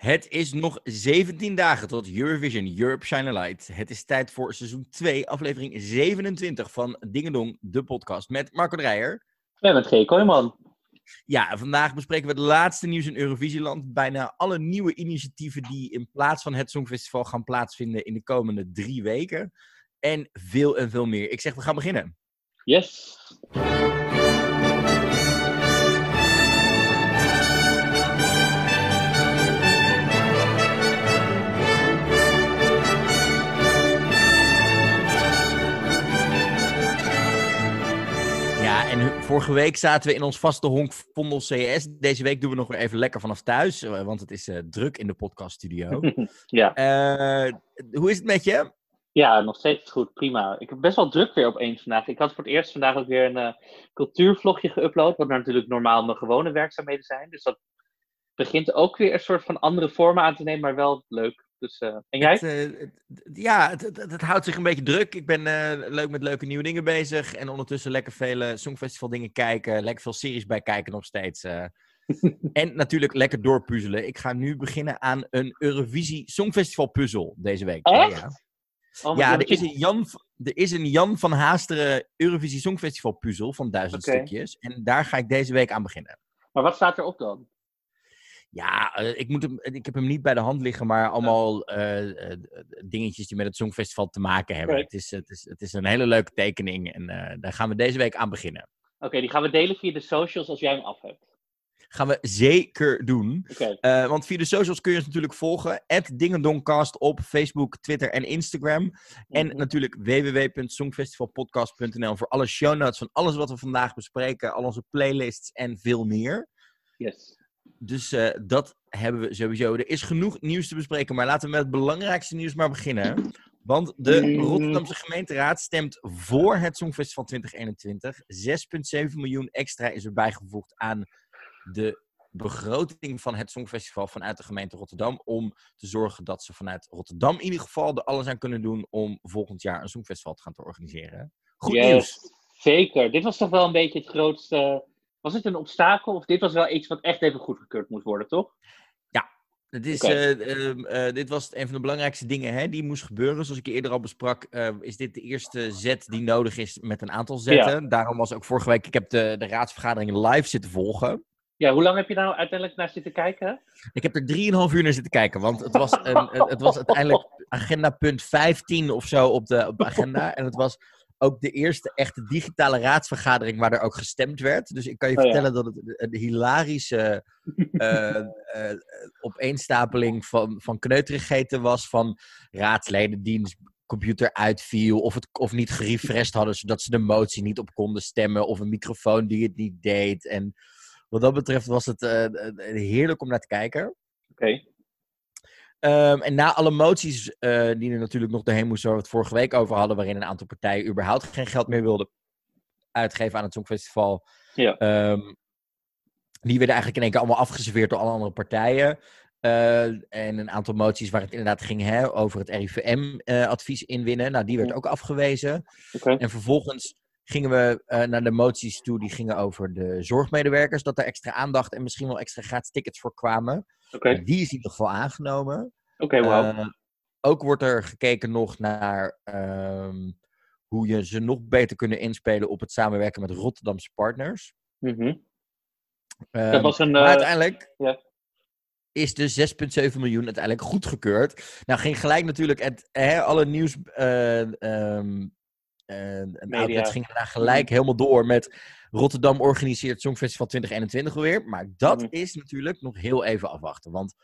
Het is nog 17 dagen tot Eurovision Europe Shine a Light. Het is tijd voor seizoen 2, aflevering 27 van Dingedong, de podcast met Marco Dreyer. En met G. Kooijman. Ja, vandaag bespreken we het laatste nieuws in Eurovisieland. Bijna alle nieuwe initiatieven die in plaats van het Songfestival gaan plaatsvinden in de komende drie weken. En veel en veel meer. Ik zeg, we gaan beginnen. Yes. En vorige week zaten we in ons vaste honk Vondel CS. Deze week doen we nog weer even lekker vanaf thuis, eh, want het is eh, druk in de podcaststudio. ja. Eh, hoe is het met je? ja, nog steeds goed. Prima. Ik heb best wel druk weer opeens vandaag. Ik had voor het eerst vandaag ook weer een cultuurvlogje geüpload, wat natuurlijk normaal mijn gewone werkzaamheden zijn. Dus dat begint ook weer een soort van andere vormen aan te nemen, maar wel leuk. Dus, eh, en jij? Het, eh, het- ja, het, het, houdt zich een beetje druk. Ik ben eh, leuk met leuke nieuwe dingen bezig. En ondertussen lekker vele Songfestival dingen kijken. Lekker veel series bij kijken nog steeds. en natuurlijk lekker doorpuzzelen. Ik ga nu beginnen aan een Eurovisie Songfestival puzzel deze week. Echt? ja. Oh, Ja, er is, een Jan, er is een Jan van Haasteren Eurovisie Songfestival puzzel van duizend Oké. stukjes. En daar ga ik deze week aan beginnen. Maar wat staat erop dan? Ja, eh, ik, moet hem, ik heb hem niet bij de hand liggen, maar allemaal eh, eh, dingetjes die met het Songfestival te maken hebben. Het, is, het, is, het is een hele leuke tekening en eh, daar gaan we deze week aan beginnen. Oké, die gaan we delen via de socials als jij hem af hebt. Gaan we zeker doen. Eh, want via de socials kun je ons natuurlijk volgen. Dingendongcast op Facebook, Twitter en Instagram. En Mhm. natuurlijk www.songfestivalpodcast.nl voor alle show notes van alles wat we vandaag bespreken. Al onze playlists en veel meer. Yes. Dus eh, dat hebben we sowieso. Er is genoeg nieuws te bespreken, maar laten we met het belangrijkste nieuws maar beginnen. Want de Mm. Rotterdamse gemeenteraad stemt voor het Songfestival 2021. 6,7 miljoen extra is er bijgevoegd aan de begroting van het Songfestival vanuit de gemeente Rotterdam. Om te zorgen dat ze vanuit Rotterdam in ieder geval er alles aan kunnen doen om volgend jaar een Songfestival te gaan te organiseren. Goed Yes. nieuws. Zeker. Dit was toch wel een beetje het grootste. Was het een obstakel? Of dit was wel iets wat echt even goedgekeurd moest worden, toch? Het is, eh, ehm, eh, dit was een van de belangrijkste dingen hè, die moest gebeuren. Zoals ik eerder al besprak, eh, is dit de eerste zet die nodig is met een aantal zetten. Daarom was ook vorige week, ik heb de, de raadsvergadering live zitten volgen. Ja, hoe lang heb je nou uiteindelijk naar zitten kijken? Ik heb er 3,5 uur naar zitten kijken, want het was, een, het het was uiteindelijk agenda punt 15 of zo op de, op de agenda. En het was ook de eerste echte digitale raadsvergadering waar er ook gestemd werd. Dus ik kan je Oh ja. vertellen dat het een hilarische eh, eh, opeenstapeling van, van kneuterigheden was. Van raadsleden die hun computer uitviel of, het, of niet gerefreshed hadden, zodat ze de motie niet op konden stemmen. Of een microfoon die het niet deed. En wat dat betreft was het eh, eh, heerlijk om naar te kijken. Oké. Ehm, en na alle moties eh, die er natuurlijk nog doorheen moesten, waar we het vorige week over hadden, waarin een aantal partijen überhaupt geen geld meer wilden uitgeven aan het Songfestival, Ja. ehm, die werden eigenlijk in één keer allemaal afgeserveerd door alle andere partijen. Eh, en een aantal moties waar het inderdaad ging hè, over het RIVM-advies inwinnen. Nou, die werd ook afgewezen. En vervolgens gingen we eh, naar de moties toe die gingen over de zorgmedewerkers. Dat er extra aandacht en misschien wel extra gratis tickets voor kwamen. Die is in ieder geval aangenomen. Oké, wauw. Eh, ook wordt er gekeken nog naar ehm, hoe je ze nog beter kunnen inspelen op het samenwerken met Rotterdamse partners. Mhm. Ehm, Dat was een. maar eh, uiteindelijk ja. is de 6,7 miljoen uiteindelijk goedgekeurd. Nou ging gelijk natuurlijk het, hè, alle nieuws ehm, en Media. outlets gingen daar gelijk helemaal door met Rotterdam organiseert Songfestival 2021 alweer. Maar dat Mhm. is natuurlijk nog heel even afwachten. Want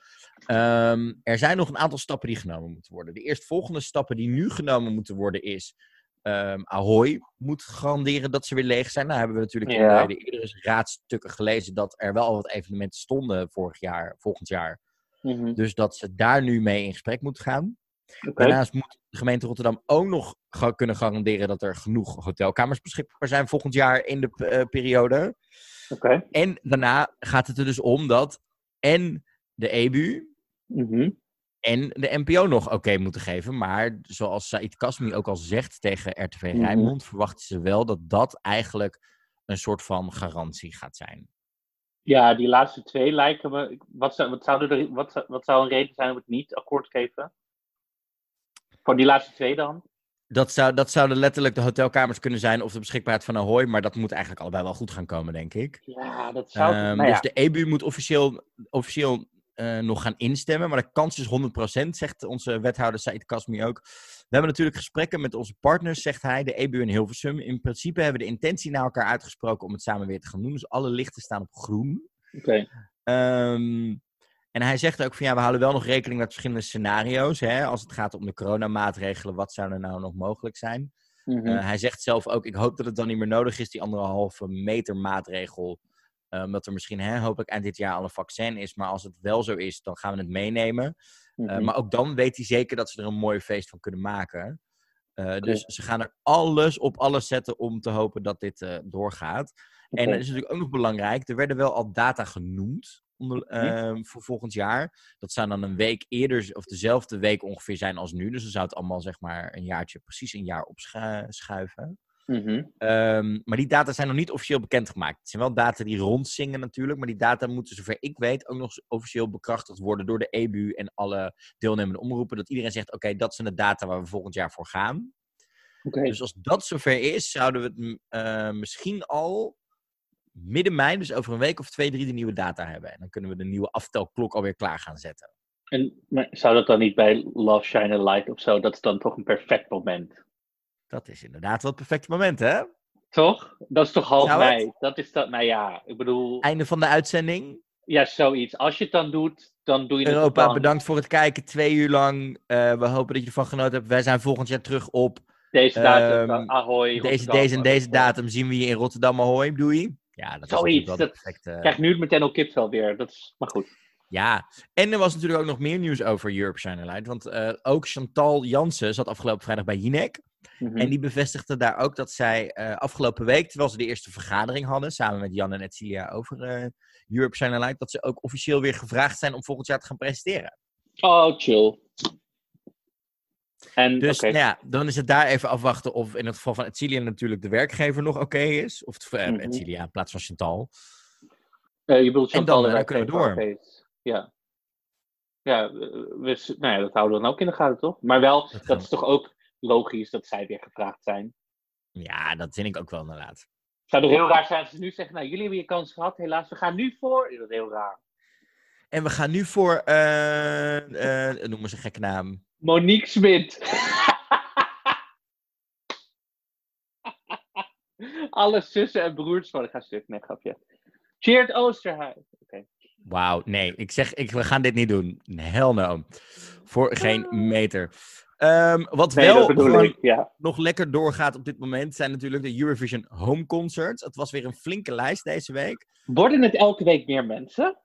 ehm, er zijn nog een aantal stappen die genomen moeten worden. De eerstvolgende stappen die nu genomen moeten worden is... ehm Ahoy moet garanderen dat ze weer leeg zijn. Nou hebben we natuurlijk in Ja. de, de eerdere raadstukken gelezen dat er wel al wat evenementen stonden vorig jaar, volgend jaar. mhm. Dus dat ze daar nu mee in gesprek moeten gaan. Oké. Daarnaast moet de gemeente Rotterdam ook nog ga- kunnen garanderen dat er genoeg hotelkamers beschikbaar zijn volgend jaar in de eh, periode. Oké. En daarna gaat het er dus om dat en de EBU Mhm. en de NPO nog oké moeten geven. Maar zoals Said Kasmi ook al zegt tegen RTV. Rijnmond, verwachten ze wel dat dat eigenlijk een soort van garantie gaat zijn. Ja, die laatste twee lijken me. Wat zou, wat, zou er, wat, zou- wat zou een reden zijn om het niet akkoord te geven? Voor die laatste twee dan? Dat, zou, dat zouden letterlijk de hotelkamers kunnen zijn of de beschikbaarheid van Ahoy. Maar dat moet eigenlijk allebei wel goed gaan komen, denk ik. Ja, dat zou. Ehm, nou ja. Dus de EBU moet officieel, officieel eh, nog gaan instemmen. Maar de kans is 100%, zegt onze wethouder Said Kasmi ook. We hebben natuurlijk gesprekken met onze partners, zegt hij, de EBU en Hilversum. In principe hebben we de intentie naar elkaar uitgesproken om het samen weer te gaan doen. Dus alle lichten staan op groen. Oké. Ehm, en hij zegt ook van ja, we houden wel nog rekening met verschillende scenario's. Hè? Als het gaat om de coronamaatregelen, wat zou er nou nog mogelijk zijn? Mhm. Eh, hij zegt zelf ook, ik hoop dat het dan niet meer nodig is, die anderhalve meter maatregel. Eh, omdat er misschien hè, hopelijk eind dit jaar al een vaccin is. Maar als het wel zo is, dan gaan we het meenemen. Eh, Mhm. maar ook dan weet hij zeker dat ze er een mooi feest van kunnen maken. Dus ze gaan er alles op alles zetten om te hopen dat dit doorgaat. En dat is natuurlijk ook nog belangrijk. Er werden wel al data genoemd onder, Mhm. ehm, voor volgend jaar. Dat zou dan een week eerder, of dezelfde week ongeveer zijn als nu. Dus dan zou het allemaal zeg maar een jaartje, precies een jaar opschuiven. Mhm. Ehm, maar die data zijn nog niet officieel bekendgemaakt. Het zijn wel data die rondzingen natuurlijk. Maar die data moeten, zover ik weet, ook nog officieel bekrachtigd worden door de EBU en alle deelnemende omroepen. Dat iedereen zegt, oké, dat zijn de data waar we volgend jaar voor gaan. Dus als dat zover is, zouden we het eh, misschien al midden mei, dus over een week of twee, drie, de nieuwe data hebben. En dan kunnen we de nieuwe aftelklok alweer klaar gaan zetten. En maar zou dat dan niet bij Love Shine a Light of zo? Dat is dan toch een perfect moment. Dat is inderdaad wel het perfecte moment, hè? Toch? Dat is toch half het? mei? Dat is dat, nou ja, ik bedoel, Einde van de uitzending. ja, zoiets. Als je het dan doet, dan doe je het Europa, dan. bedankt voor het kijken. Twee uur lang. Eh, we hopen dat je ervan genoten hebt. Wij zijn volgend jaar terug op Deze datum, Ehm, Ahoy. deze, Rotterdam, deze en deze datum. Zien we je in Rotterdam Ahoy. Doei. Ja, dat is Zoiets, dat- perfecte... Ik krijg nu meteen al kipvel weer. Dat is, maar goed. Ja, en er was natuurlijk ook nog meer nieuws over Europe Shine. Want eh, ook Chantal Jansen zat afgelopen vrijdag bij Jinek. Mhm. En die bevestigde daar ook dat zij eh, afgelopen week, terwijl ze de eerste vergadering hadden, samen met Jan en Etcilia over eh, Europe Shine dat ze ook officieel weer gevraagd zijn om volgend jaar te gaan presenteren. Oh, chill. En, Dus nou ja, dan is het daar even afwachten of in het geval van Etcilia natuurlijk de werkgever nog oké is. Of het, eh, Mhm. Etcilia in plaats van Chantal. Eh, je bedoelt En Chantal dan, de eh, kunnen we door. Ja. Ja, we, s- nou ja, dat houden we dan ook in de gaten, toch? Maar wel, dat is toch ook logisch dat zij weer gevraagd zijn. Ja, dat vind ik ook wel inderdaad. Het zou toch heel raar zijn als ze nu zeggen, nou, jullie hebben je kans gehad, helaas, we gaan nu voor. Dat is heel raar. En we gaan nu voor, eh, eh, noem eens een gekke naam. Monique Smit. Alle zussen en broers van, ik ga stuk, nee, grapje. Cheert Oosterhuis. Oké. Wauw, nee, ik zeg, ik, we gaan dit niet doen. Hell no. Voor geen meter. Ehm, wat Nee, wel ik, ja. nog lekker doorgaat op dit moment zijn natuurlijk de Eurovision Home Concerts. Het was weer een flinke lijst deze week. Worden het elke week meer mensen?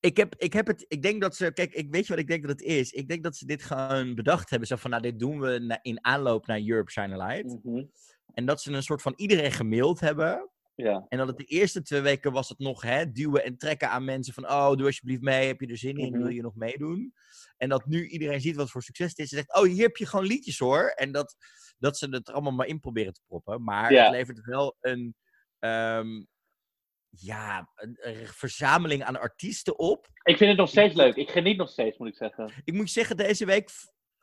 Ik, heb, ik, heb het, ik denk dat ze, kijk, ik weet je wat ik denk dat het is? Ik denk dat ze dit gewoon bedacht hebben. Zo van, nou, dit doen we na- in aanloop naar Europe Shine Light. Mhm. En dat ze een soort van iedereen gemaild hebben. Ja. En dat het de eerste twee weken was het nog hè, duwen en trekken aan mensen van... Oh, doe alsjeblieft mee, heb je er zin in, Mhm. wil je nog meedoen? En dat nu iedereen ziet wat voor succes het is. En zegt, oh, hier heb je gewoon liedjes hoor. En dat, dat ze het allemaal maar in proberen te proppen. Maar Ja. het levert wel een... ehm, ja, een, een verzameling aan artiesten op. Ik vind het nog steeds leuk. Ik geniet nog steeds, moet ik zeggen. Ik moet zeggen, deze week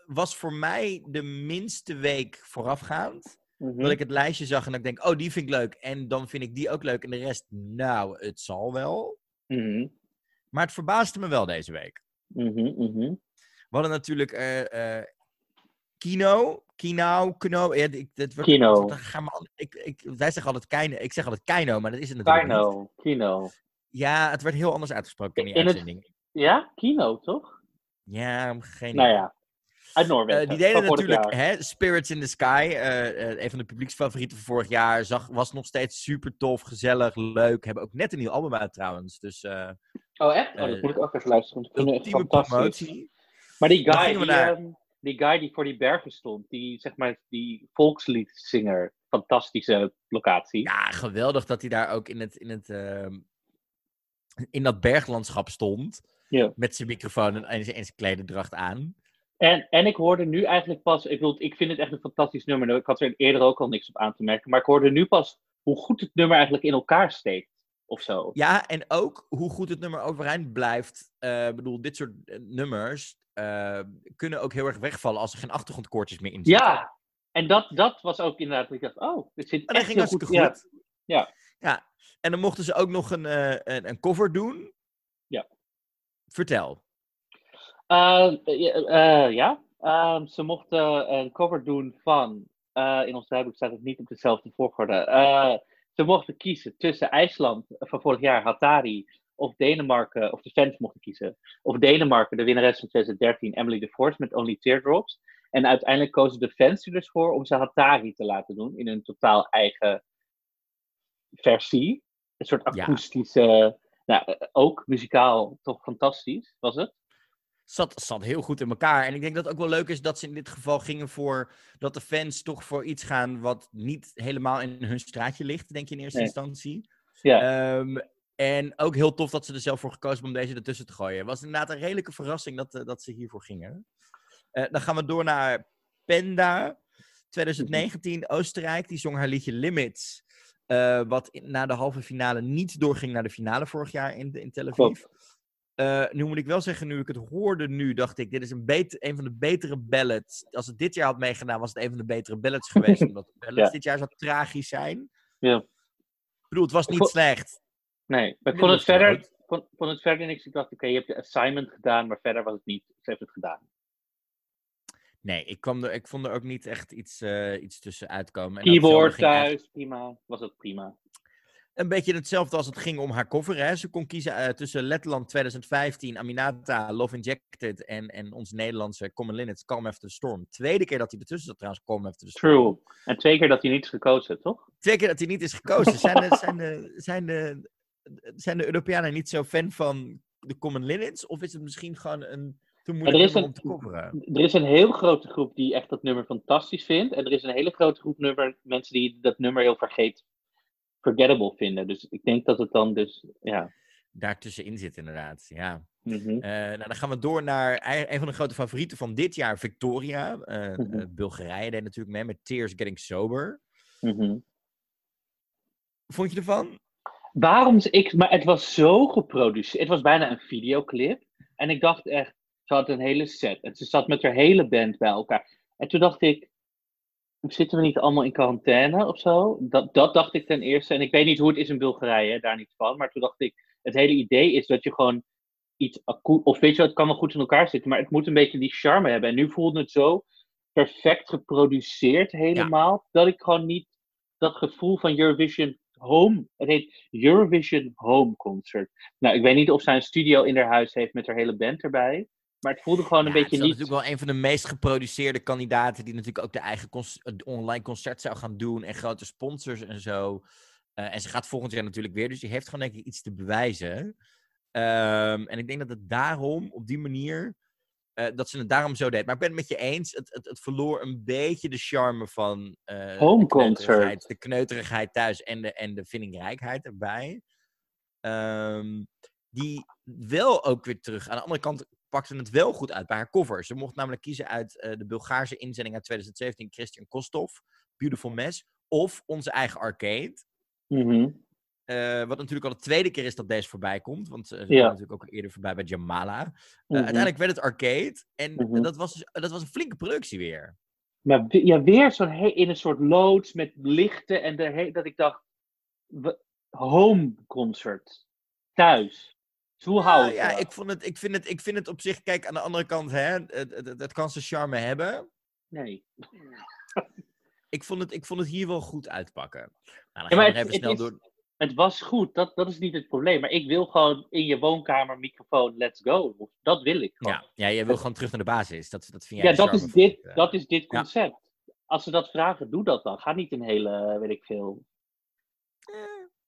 was voor mij de minste week voorafgaand. Mhm. Dat ik het lijstje zag en dat ik denk, oh, die vind ik leuk. En dan vind ik die ook leuk. En de rest, nou, het zal wel. Mhm. Maar het verbaasde me wel deze week. Mhm, mhm. We hadden natuurlijk eh, eh, Kino. Kino, Kino. Ja, wordt, Kino. dat al- ik, ik, wij zeggen altijd Kino. Ik zeg altijd Kino, maar dat is het natuurlijk niet. Kino. Kino. Ja, het werd heel anders uitgesproken in die In het- uitzending. Ja? Kino, toch? Ja, geen Nou ja. Uit Noorwegen. Eh, die deden natuurlijk hè, Spirits in the Sky. eh, eh, een van de publieksfavorieten van vorig jaar. Zag, was nog steeds super tof, gezellig, leuk. Hebben ook net een nieuw album uit trouwens. Dus Oh, echt? Oh, dat moet ik ook even luisteren. ultieme fantastisch. promotie. Maar die guy, die, ehm, die guy die voor die bergen stond, die, zeg maar, die volksliedzanger, fantastische locatie. Ja, geweldig dat hij daar ook in, het, in, het, ehm, in dat berglandschap stond. Ja. Met zijn microfoon en, en zijn, klederdracht aan. En, en ik hoorde nu eigenlijk pas, ik, bedoel, ik vind het echt een fantastisch nummer. Ik had er eerder ook al niks op aan te merken, maar ik hoorde nu pas hoe goed het nummer eigenlijk in elkaar steekt. of zo. Ja, en ook hoe goed het nummer overeind blijft. Eh, Ik bedoel, dit soort eh, nummers eh, kunnen ook heel erg wegvallen als er geen achtergrondkoortjes meer in zitten. Ja, en dat, dat was ook inderdaad, ik dacht, oh, dit zit dat echt ging heel goed. goed. Ja. Ja. Ja, en dan mochten ze ook nog een, eh, een, een cover doen. Ja. Vertel. Eh, ja, eh, ja. Ehm, ze mochten een cover doen van, eh, in ons draaiboek staat het niet op dezelfde volgorde. Ze mochten kiezen tussen IJsland van vorig jaar, Hatari, of Denemarken, of de fans mochten kiezen. Of Denemarken, de winnares van 2013, Emily de Force met Only Teardrops. En uiteindelijk kozen de fans er dus voor om ze Hatari te laten doen in een totaal eigen versie. Een soort Ja. akoestische, nou, ook muzikaal toch fantastisch, was het? Zat, zat heel goed in elkaar. En ik denk dat het ook wel leuk is dat ze in dit geval gingen voor dat de fans toch voor iets gaan wat niet helemaal in hun straatje ligt, denk je in eerste Nee. instantie. Ja. Ehm, en ook heel tof dat ze er zelf voor gekozen hebben om deze ertussen te gooien. Het was inderdaad een redelijke verrassing dat, eh, dat ze hiervoor gingen. Eh, dan gaan we door naar Penda. 2019, Oostenrijk. Die zong haar liedje Limits. eh, wat in- na de halve finale niet doorging naar de finale vorig jaar in, in Tel Aviv. Nu moet ik wel zeggen, nu ik het hoorde nu, dacht ik, dit is een, beter, een van de betere ballads. Als het dit jaar had meegedaan, was het een van de betere ballads geweest. omdat de ballads Ja. dit jaar zo tragisch zijn. Ja. Ik bedoel, het was niet slecht. Nee, ik vond het verder, vond, vond het verder niks. Ik dacht, oké, je hebt de assignment gedaan, maar verder was het niet. Ze heeft het gedaan. Nee, ik, kwam er, ik vond er ook niet echt iets, eh, iets tussen uitkomen. En Keyboard echt- thuis, prima. Was ook prima. Een beetje hetzelfde als het ging om haar cover. Hè? Ze kon kiezen eh, tussen Letland 2015, Aminata, Love Injected en, en ons Nederlandse Common Linnets, Calm After the Storm. Tweede keer dat hij ertussen zat trouwens, Calm After the Storm. True. En twee keer dat hij niet is gekozen, toch? Twee keer dat hij niet is gekozen. Zijn de, zijn de, zijn de, zijn de Europeanen niet zo fan van de Common Linnets? Of is het misschien gewoon een te moeilijk er is een- om te coveren? Er is een heel grote groep die echt dat nummer fantastisch vindt. En er is een hele grote groep nummer, mensen die dat nummer heel vergeet, forgettable vinden. Dus ik denk dat het dan dus, ja. Daartussenin zit inderdaad, ja. Mhm. Eh, nou, dan gaan we door naar een van de grote favorieten van dit jaar, Victoria. Eh, Mhm. eh, Bulgarije deed natuurlijk mee met Tears Getting Sober. Mhm. Vond je ervan? Waarom ik, maar het was zo geproduceerd. Het was bijna een videoclip. En ik dacht echt, ze had een hele set. En ze zat met haar hele band bij elkaar. En toen dacht ik, zitten we niet allemaal in quarantaine of zo? Dat, dat dacht ik ten eerste. En ik weet niet hoe het is in Bulgarije, daar niet van. Maar toen dacht ik, het hele idee is dat je gewoon iets akoe... Of weet je het kan wel goed in elkaar zitten. Maar het moet een beetje die charme hebben. En nu voelde het zo perfect geproduceerd helemaal. Dat ik gewoon niet dat gevoel van Eurovision Home. Het heet Eurovision Home Concert. Nou, ik weet niet of zij een studio in haar huis heeft met haar hele band erbij. Maar het voelde gewoon een Ja, beetje het is niet. natuurlijk wel een van de meest geproduceerde kandidaten. Die natuurlijk ook de eigen online concert zou gaan doen. En grote sponsors en zo. Eh, en ze gaat volgend jaar natuurlijk weer. Dus die heeft gewoon denk ik iets te bewijzen. Ehm, en ik denk dat het daarom, op die manier, eh, dat ze het daarom zo deed. Maar ik ben het met je eens. Het, het, het verloor een beetje de charme van Home de kneuterigheid- De kneuterigheid thuis en de, en de vindingrijkheid erbij. Ehm, die wel ook weer terug. Aan de andere kant pakte het wel goed uit bij haar cover. Ze mocht namelijk kiezen uit eh, de Bulgaarse inzending uit 2017, Christian Kostov, Beautiful Mess, of onze eigen arcade. Mhm. Eh, wat natuurlijk al de tweede keer is dat deze voorbij komt. Want eh, ze Ja. kwam natuurlijk ook al eerder voorbij bij Jamala. Eh, Mhm. Uiteindelijk werd het arcade. En Mhm. dat, was, dus- dat was een flinke productie weer. Maar ja, weer he- in een soort loods met lichten. En de he- dat ik dacht, home concert. Thuis. Dus hoe hou Ja, ik ja, dat? ik, vond het, ik, vind het, ik vind het op zich, kijk, aan de andere kant, hè, het kan zijn charme hebben. Nee. Ik vond het, ik vond het hier wel goed uitpakken. Nou, dan Ja, gaan maar we het, even het snel is- door. Het was goed, dat, dat is niet het probleem. Maar ik wil gewoon in je woonkamer, microfoon, let's go. Dat wil ik gewoon. Ja, ja, jij wil gewoon terug naar de basis. Dat, dat vind jij Ja, de dat is, dit, het, eh, dat is dit ja. concept. Als ze dat vragen, doe dat dan. Ga niet een hele, weet ik veel. eh,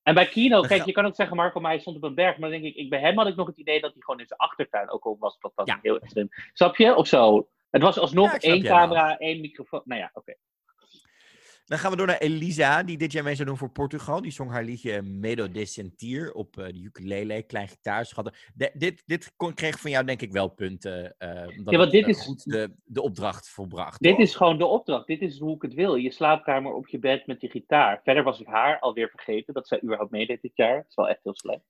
En bij Kino, kijk, je kan ook zeggen, Marco Meijer stond op een berg. Maar dan denk ik, ik, bij hem had ik nog het idee dat hij gewoon in zijn achtertuin, ook al was dat Ja. niet heel extreem. Snap je? Of zo. Het was alsnog Ja, één wel. camera, één microfoon. Nou ja, oké. Dan gaan we door naar Elisa, die dit jaar mee zou doen voor Portugal. Die zong haar liedje Medo de Sentir op uh, de ukulele, klein gitaarschatten. dit dit kon, kreeg van jou denk ik wel punten. Uh, ja, want dit het, is goed de, de opdracht volbracht. Dit is gewoon de opdracht. Dit is hoe ik het wil. Je slaapkamer op je bed met je gitaar. Verder was ik haar alweer vergeten dat zij überhaupt meedeed dit jaar. Het is wel echt heel slecht.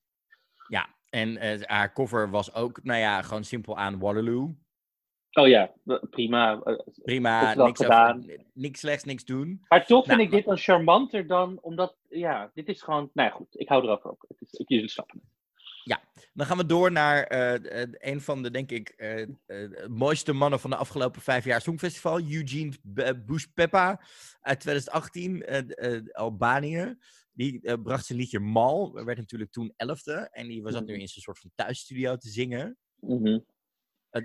Ja, en haar cover was ook, nou ja, gewoon simpel aan Waterloo. Oh ja, prima. Prima, niks, gedaan. Niks slechts, niks doen. Maar toch vind nou, ik dit dan charmanter dan, omdat, ja, dit is gewoon, nou ja, goed, ik hou erover op. Het is, ik, jullie snappen het. Ja, dan gaan we door naar uh, een van de, denk ik, uh, mooiste mannen van de afgelopen vijf jaar Songfestival. Eugene Bush-Peppa uit 2018, Albanië. Die bracht zijn liedje Mal, werd natuurlijk toen elfde. En die was dat nu mhm. in zijn soort van thuisstudio te zingen. Mm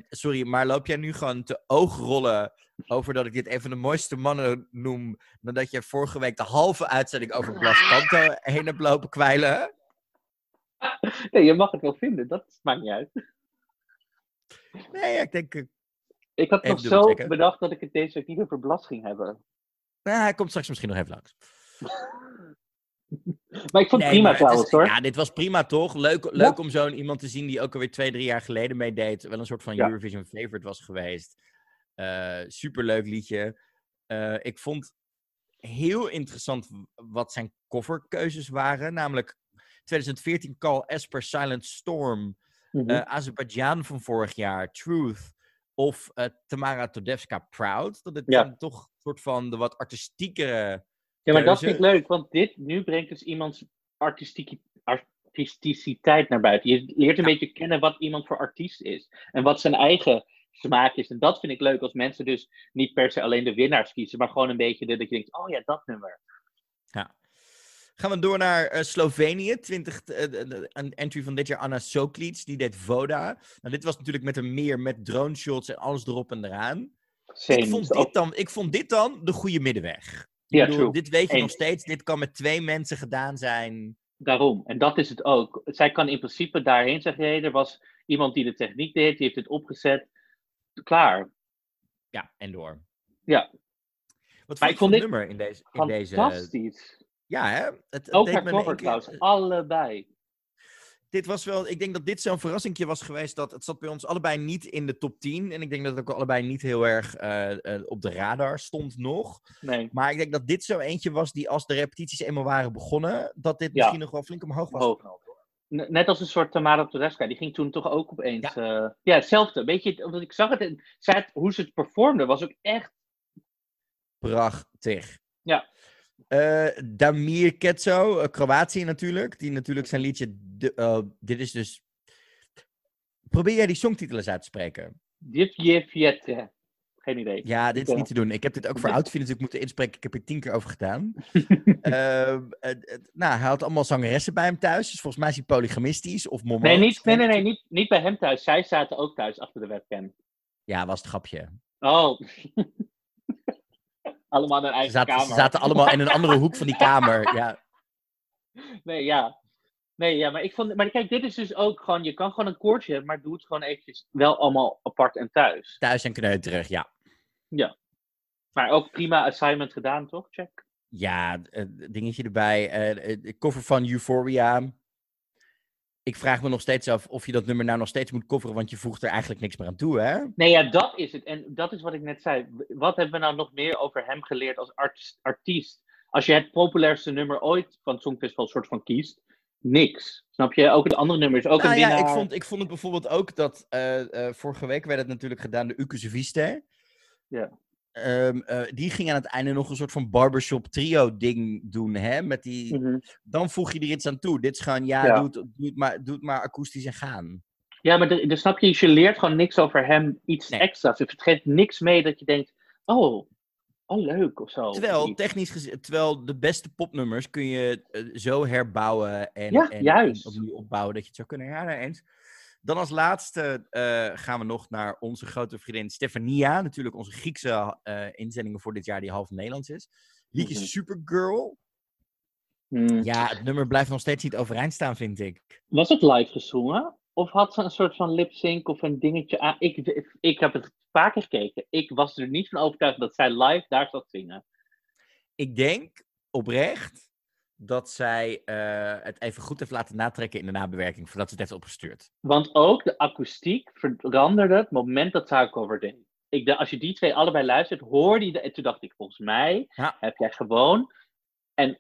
sorry, maar loop jij nu gewoon te oogrollen over dat ik dit een van de mooiste mannen noem, nadat je vorige week de halve uitzending over Blas Kanto heen hebt lopen kwijlen? Nee, je mag het wel vinden, dat maakt niet uit. Nee, ik denk... Eh, ik had nog zo bedacht dat ik het deze week niet over Blas ging hebben. Nou, hij komt straks misschien nog even langs. maar ik vond het prima trouwens hoor. Ja, dit was prima toch? Leuk, leuk om zo'n iemand te zien die ook alweer twee, drie jaar geleden meedeed. Wel een soort van Eurovision favorite was geweest. Uh, superleuk liedje. Uh, ik vond heel interessant wat zijn coverkeuzes waren. Namelijk 2014 Call Esper Silent Storm. Mm -hmm. Azerbeidzjan van vorig jaar. Truth. Of Tamara Todevska Proud. Dat het dan toch een soort van de wat artistiekere ja, maar dat vind ik leuk, want dit nu brengt dus iemands artisticiteit naar buiten. Je leert een beetje kennen wat iemand voor artiest is en wat zijn eigen smaak is. En dat vind ik leuk als mensen dus niet per se alleen de winnaars kiezen, maar gewoon een beetje dat je denkt: oh ja, dat nummer. Ja. Gaan we door naar uh, Slovenië. 20, uh, een entry van dit jaar, Anna Soklic, die deed Voda. Nou, dit was natuurlijk met een meer met drone shots en alles erop en eraan. Ik vond, dit dan, ik vond dit dan de goede middenweg. Ja, bedoel, dit weet je nog steeds. Dit kan met twee mensen gedaan zijn. Daarom. En dat is het ook. Zij kan in principe daarheen zeggen: hey, er was iemand die de techniek deed, die heeft het opgezet. Klaar. Ja, en door. Ja. Wat vond je nummer in deze, in deze... Fantastisch. Ja, hè? Het, het ook haar cover trouwens. Allebei dit was wel, ik denk dat dit zo'n verrassingje was geweest. Dat het zat bij ons allebei niet in de top 10. En ik denk dat het ook allebei niet heel erg uh, uh, op de radar stond nog. Nee. Maar ik denk dat dit zo eentje was die als de repetities eenmaal waren begonnen, dat dit misschien nog wel flink omhoog was. Hoog. Net als een soort Tamara Tedesca, die ging toen toch ook opeens. Ja, uh, ja hetzelfde. Weet je, omdat ik zag het en het, hoe ze het performde, was ook echt. Prachtig. Ja. Uh, Damir Ketso, uh, Kroatië natuurlijk. Die natuurlijk zijn liedje. De, uh, dit is dus. Probeer jij die songtitel eens uit te spreken? Divje Vietre. Geen idee. Ja, dit is niet te doen. Ik heb dit ook voor outfit natuurlijk moeten inspreken. Ik heb er tien keer over gedaan. Nou, hij had allemaal zangeressen bij hem thuis. Dus volgens mij is hij polygamistisch of momo. Nee, niet, nee, nee, nee niet, niet bij hem thuis. Zij zaten ook thuis achter de webcam. Ja, was het grapje. Oh. Allemaal in eigen ze zaten, kamer. Ze zaten allemaal in een andere hoek van die kamer. Ja. Nee, ja. Nee, ja, maar ik vond. Maar kijk, dit is dus ook gewoon. Je kan gewoon een koortje hebben, maar doe het gewoon eventjes wel allemaal apart en thuis. Thuis en kneuterig, ja. Ja. Maar ook prima assignment gedaan, toch? Check. Ja, uh, dingetje erbij. Uh, de cover van Euphoria ik vraag me nog steeds af of je dat nummer nou nog steeds moet coveren, want je voegt er eigenlijk niks meer aan toe, hè? Nee, ja, dat is het. En dat is wat ik net zei. Wat hebben we nou nog meer over hem geleerd als artiest? Als je het populairste nummer ooit van het Songfestival soort van kiest, niks. Snap je? Ook het andere nummer is ook nou, een winnaar. Ja, ik vond, ik vond het bijvoorbeeld ook dat uh, uh, vorige week werd het natuurlijk gedaan, de Viste. Ja. Um, uh, die ging aan het einde nog een soort van barbershop trio ding doen, hè? Met die... Mm -hmm. Dan voeg je er iets aan toe. Dit is gewoon, ja, ja. Doe, het, doe, het maar, doe het maar akoestisch en gaan. Ja, maar de, de, snap je, je leert gewoon niks over hem, iets nee. extra's. Het geeft niks mee dat je denkt, oh, oh leuk of zo. Terwijl, technisch gezien, terwijl de beste popnummers kun je uh, zo herbouwen en, ja, en opnieuw opbouwen dat je het zou kunnen herhalen eens. Dan als laatste uh, gaan we nog naar onze grote vriendin Stefania. Natuurlijk onze Griekse uh, inzendingen voor dit jaar die half Nederlands is. Liedje mm -hmm. Supergirl. Mm. Ja, het nummer blijft nog steeds niet overeind staan, vind ik. Was het live gezongen? Of had ze een soort van lip-sync of een dingetje aan? Ik, ik, ik heb het vaker gekeken. Ik was er niet van overtuigd dat zij live daar zat zingen. ik denk oprecht dat zij eh, het even goed heeft laten natrekken in de nabewerking voordat ze het heeft opgestuurd. Want ook de akoestiek veranderde het moment dat Tarkov deed. Ik, dacht, als je die twee allebei luistert, hoorde je... En toen dacht ik, volgens mij Ja. heb jij gewoon... En,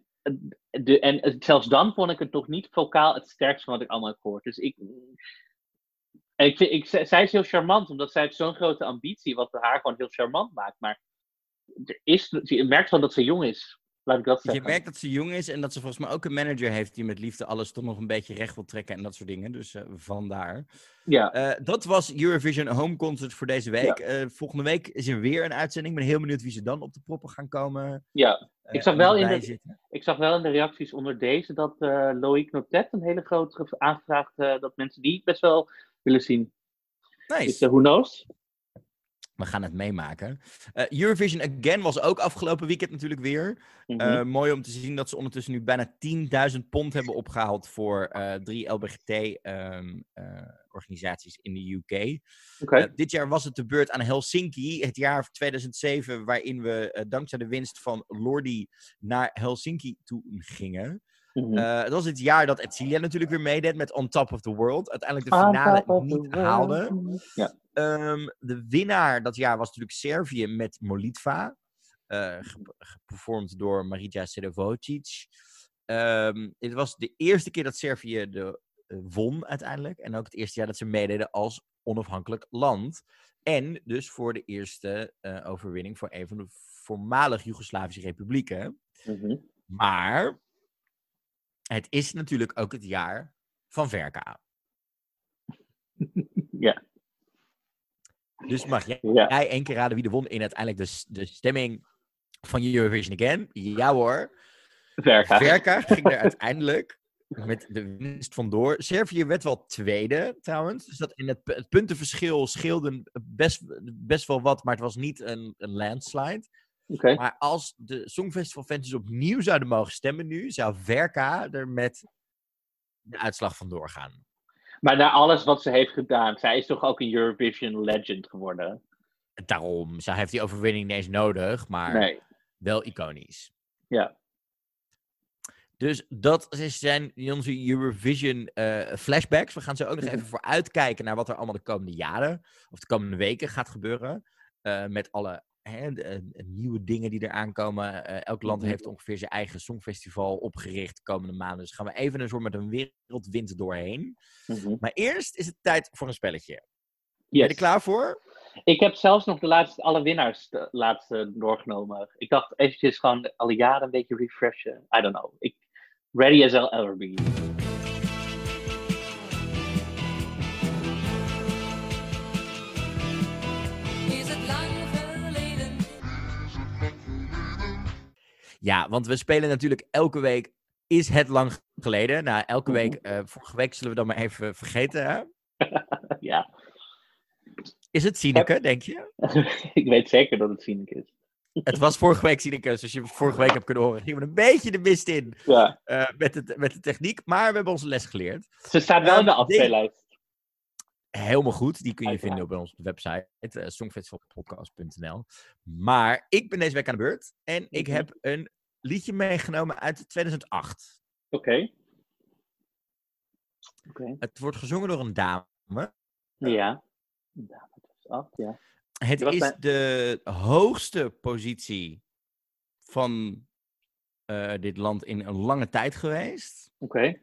de, en zelfs dan vond ik het nog niet vocaal het sterkste van wat ik allemaal heb gehoord. Dus ik... Ik, vind, ik, zij is heel charmant, omdat zij heeft zo'n grote ambitie, wat haar gewoon heel charmant maakt. Maar er is, je merkt gewoon dat ze jong is. Laat ik dat Je merkt dat ze jong is en dat ze volgens mij ook een manager heeft die met liefde alles toch nog een beetje recht wil trekken en dat soort dingen. Dus eh, vandaar. Ja, Eh, dat was Eurovision Home Concert voor deze week. Eh, volgende week is er weer een uitzending. Ik ben heel benieuwd wie ze dan op de proppen gaan komen. ja. Ik zag wel in de- zitten. Ik zag wel in de reacties onder deze dat Loïc Notet een hele grote aangevraagd dat mensen die best wel willen zien. Dus Nice. eh, who knows? We gaan het meemaken. Eh, Eurovision Again was ook afgelopen weekend natuurlijk weer. Mhm. Eh, mooi om te zien dat ze ondertussen nu bijna 10.000 pond hebben opgehaald voor eh, drie LBGT-organisaties in de UK. Dit jaar was het de beurt aan Helsinki, het jaar 2007, waarin we dankzij de winst van Lordi naar Helsinki toe gingen. Mhm. Eh, het was het jaar dat Etcilia natuurlijk weer meedeed met On Top of the World. Uiteindelijk de finale niet haalde. Ja. Ehm, de winnaar dat jaar was natuurlijk Servië met Molitva. eh ge- geperformed door Marija Sedovocic. Ehm het was de eerste keer dat Servië de, eh, won uiteindelijk. En ook het eerste jaar dat ze meededen als onafhankelijk land. En dus voor de eerste overwinning voor een van de voormalig Joegoslavische republieken. Mhm. Maar het is natuurlijk ook het jaar van Verka. Ja. Dus mag jij, Ja. jij één keer raden wie er won in uiteindelijk de, de stemming van Eurovision Again? Ja hoor. Verga. Verka ging er uiteindelijk met de winst vandoor. Servië werd wel tweede trouwens. Dus dat in het puntenverschil scheelde best, best wel wat, maar het was niet een, een landslide. Maar als de Songfestival fans dus opnieuw zouden mogen stemmen nu, zou Verka er met de uitslag vandoor gaan. Maar na alles wat ze heeft gedaan, zij is toch ook een Eurovision legend geworden? Daarom, zij heeft die overwinning niet eens nodig, maar Nee. wel iconisch. Ja. Dus dat zijn onze Eurovision eh, flashbacks. We gaan zo ook nog even vooruitkijken naar wat er allemaal de komende jaren of de komende weken gaat gebeuren. Eh, met alle hè, de- eh, nieuwe dingen die er aankomen. Eh, elk land Mhm. heeft ongeveer zijn eigen songfestival opgericht de komende maanden. Dus gaan we even een soort met een wereldwind doorheen. Mhm. Maar eerst is het tijd voor een spelletje. Ben je Yes. er klaar voor? Ik heb zelfs nog de laatste, alle winnaars de laatste doorgenomen. Ik dacht eventjes gewoon alle jaren een beetje refreshen. I don't know. Ik, ready as I'll ever be. Ja, want we spelen natuurlijk elke week. Is het lang geleden? Nou, elke Mhm. week. eh, vorige week zullen we dan maar even vergeten. Hè? ja, Is het Sineke, denk je? ik weet zeker dat het cynic is. Het was vorige week Sineke, dus als je vorige week hebt kunnen horen, gingen we een beetje de mist in Ja. eh, met, het, met de techniek. Maar we hebben onze les geleerd. Ze staat wel in de Ehm, afspeellijst. Helemaal goed, die kun je Uiteraard. vinden op onze website, uh, songfestivalpodcast.nl. Maar ik ben deze week aan de beurt en ik Mhm. heb een liedje meegenomen uit 2008. Oké. Oké. Het wordt gezongen door een dame. Ja. Is af, ja. Het is bij- de hoogste positie van eh, dit land in een lange tijd geweest. Oké.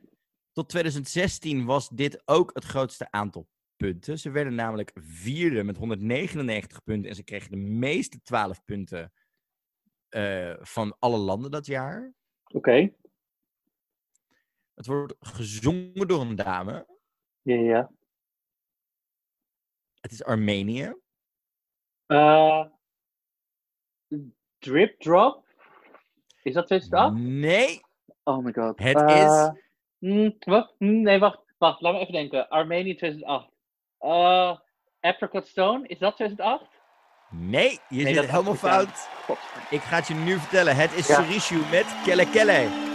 Tot 2016 was dit ook het grootste aantal punten. Ze werden namelijk vierde met 199 punten en ze kregen de meeste 12 punten eh, van alle landen dat jaar. Oké. Het wordt gezongen door een dame. Ja, ja. Het is Armenië. Eh, drip Drop? Is dat 2008? Nee, Oh my god. Het Eh, mm, mm, nee, wacht, wacht, laat me even denken. Armenië 2008. Eh Apricot Stone, is dat 2008? nee, je Nee, zit helemaal fout. Ik ga het je nu vertellen. Het is Ja. Surishu met Kelle Kelle.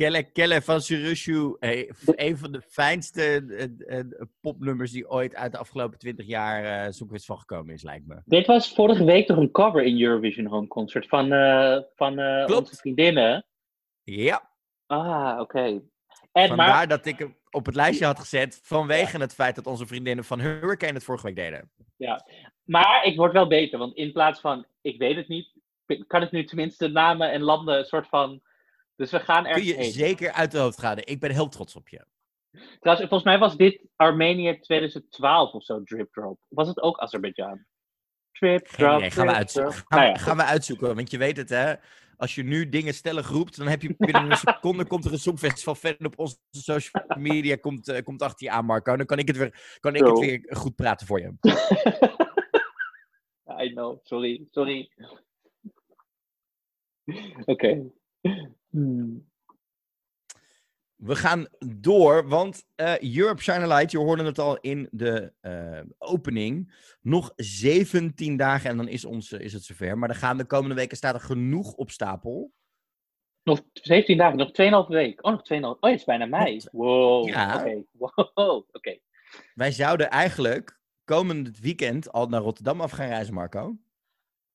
Kelle Kelle van Surushu. Een van de fijnste eh, eh, popnummers die ooit uit de afgelopen 20 jaar uh, Songfestival gekomen is, lijkt me. Dit was vorige week nog een cover in Eurovision Home Concert van, eh, van eh, onze vriendinnen. Ja, Ah, oké. En vandaar maar, dat ik hem op het lijstje had gezet vanwege het feit dat onze vriendinnen van Hurricane het vorige week deden. maar ik word wel beter, want in plaats van ik weet het niet, kan ik nu tenminste namen en landen een soort van. Dus we gaan Kun ergens je heen. zeker uit de hoofd gaan. Ik ben heel trots op je. Trouwens, volgens mij was dit Armenië 2012 of zo, Drip Drop. Was het ook Azerbeidzjan? Geen Drop. idee, gaan we, uitzoeken. Gaan, Nou ja, gaan we uitzoeken, want je weet het hè. Als je nu dingen stellig roept, dan heb je binnen een seconde komt er een Songfestival fan op onze social media komt, eh, komt achter je aan, Marco. Dan kan ik het weer, kan ik het weer goed praten voor je. I know, sorry, sorry. Oké. Hmm. We gaan door, want eh, Europe Shine a Light, je hoorde het al in de eh, opening. Nog 17 dagen en dan is, ons, is het zover. Maar er gaan de komende weken staat er genoeg op stapel. Nog 17 dagen, nog 2,5 week. Oh, nog 2,5. Oh, het is bijna mei. Wow. Ja. Oké. Wow. Oké. Wij zouden eigenlijk komend weekend al naar Rotterdam af gaan reizen, Marco.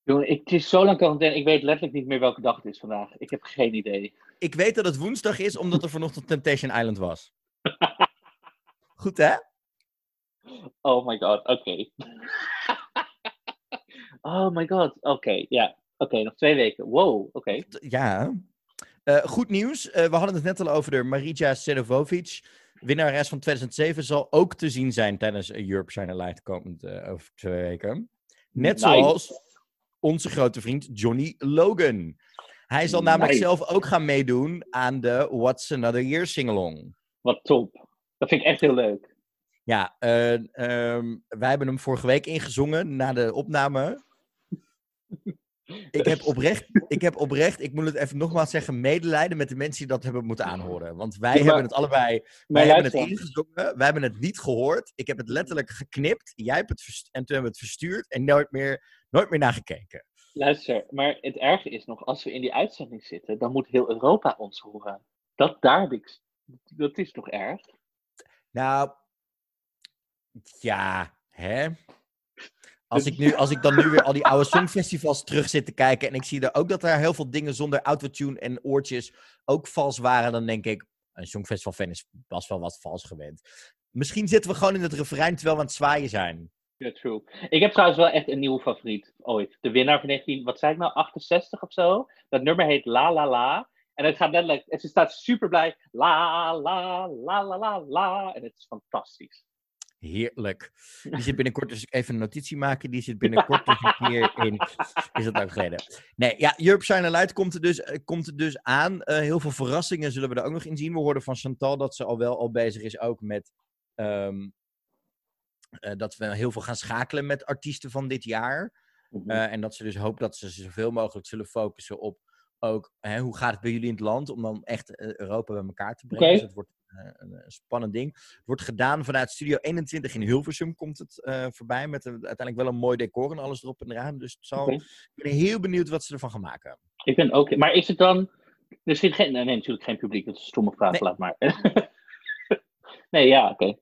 Jongen, ik, het is zo lang quarantaine. Ik weet letterlijk niet meer welke dag het is vandaag. Ik heb geen idee. Ik weet dat het woensdag is, omdat er vanochtend Temptation Island was. Goed hè? Oh my god. Oké. oh my god. Oké. Ja. Oké, nog twee weken. Wow. Oké. Ja. Eh, goed nieuws. Eh, we hadden het net al over de Marija Sedovovic. Winnares van 2007 zal ook te zien zijn tijdens Europe Shine Light komend eh, over twee weken. Net Nice. zoals onze grote vriend Johnny Logan. Hij zal namelijk Nice. zelf ook gaan meedoen aan de What's Another Year singalong. Wat top. Dat vind ik echt heel leuk. Ja, eh, ehm, wij hebben hem vorige week ingezongen na de opname. Ik heb, oprecht, ik heb oprecht, ik moet het even nogmaals zeggen, medelijden met de mensen die dat hebben moeten aanhoren. Want wij Ja, maar- hebben het allebei, wij hebben het ingezongen, wij hebben het niet gehoord. Ik heb het letterlijk geknipt, jij hebt het en toen hebben we het verstuurd en nooit meer, nooit meer nagekeken. Luister, maar het erge is nog, als we in die uitzending zitten, dan moet heel Europa ons horen. Dat daar heb ik. Dat is toch erg? Nou, ja, hè? Als ik, nu, als ik dan nu weer al die oude songfestivals terug zit te kijken en ik zie er ook dat er heel veel dingen zonder autotune en oortjes ook vals waren, dan denk ik, een songfestival-fan is best wel wat vals gewend. Misschien zitten we gewoon in het refrein terwijl we aan het zwaaien zijn. Ja, true. Ik heb trouwens wel echt een nieuwe favoriet ooit. De winnaar van 19, wat zei ik nou, 68 of zo. Dat nummer heet La La La. En het gaat letterlijk, en ze staat super blij. La la la la la la. En het is fantastisch. Heerlijk. Die zit binnenkort dus even een notitie maken. Die zit binnenkort dus een keer in. Is dat lang geleden? Nee, ja, Europe Shine Light komt er dus, eh, komt er dus aan. Eh, heel veel verrassingen zullen we er ook nog in zien. We hoorden van Chantal dat ze al wel al bezig is ook met. ehm, eh, dat we heel veel gaan schakelen met artiesten van dit jaar. Mhm. En dat ze dus hoopt dat ze zoveel mogelijk zullen focussen op ook hè, hoe gaat het bij jullie in het land om dan echt Europa bij elkaar te brengen. Oké. Dus het wordt een, een spannend ding. Het wordt gedaan vanuit Studio 21 in Hilversum komt het eh, voorbij met een, uiteindelijk wel een mooi decor en alles erop en eraan. Dus het zal, ik ben heel benieuwd wat ze ervan gaan maken. Ik ben ook. Maar is het dan. Er zit geen. Nee, natuurlijk geen publiek. Dat is een stomme vraag. Nee. Laat maar. nee, ja, oké.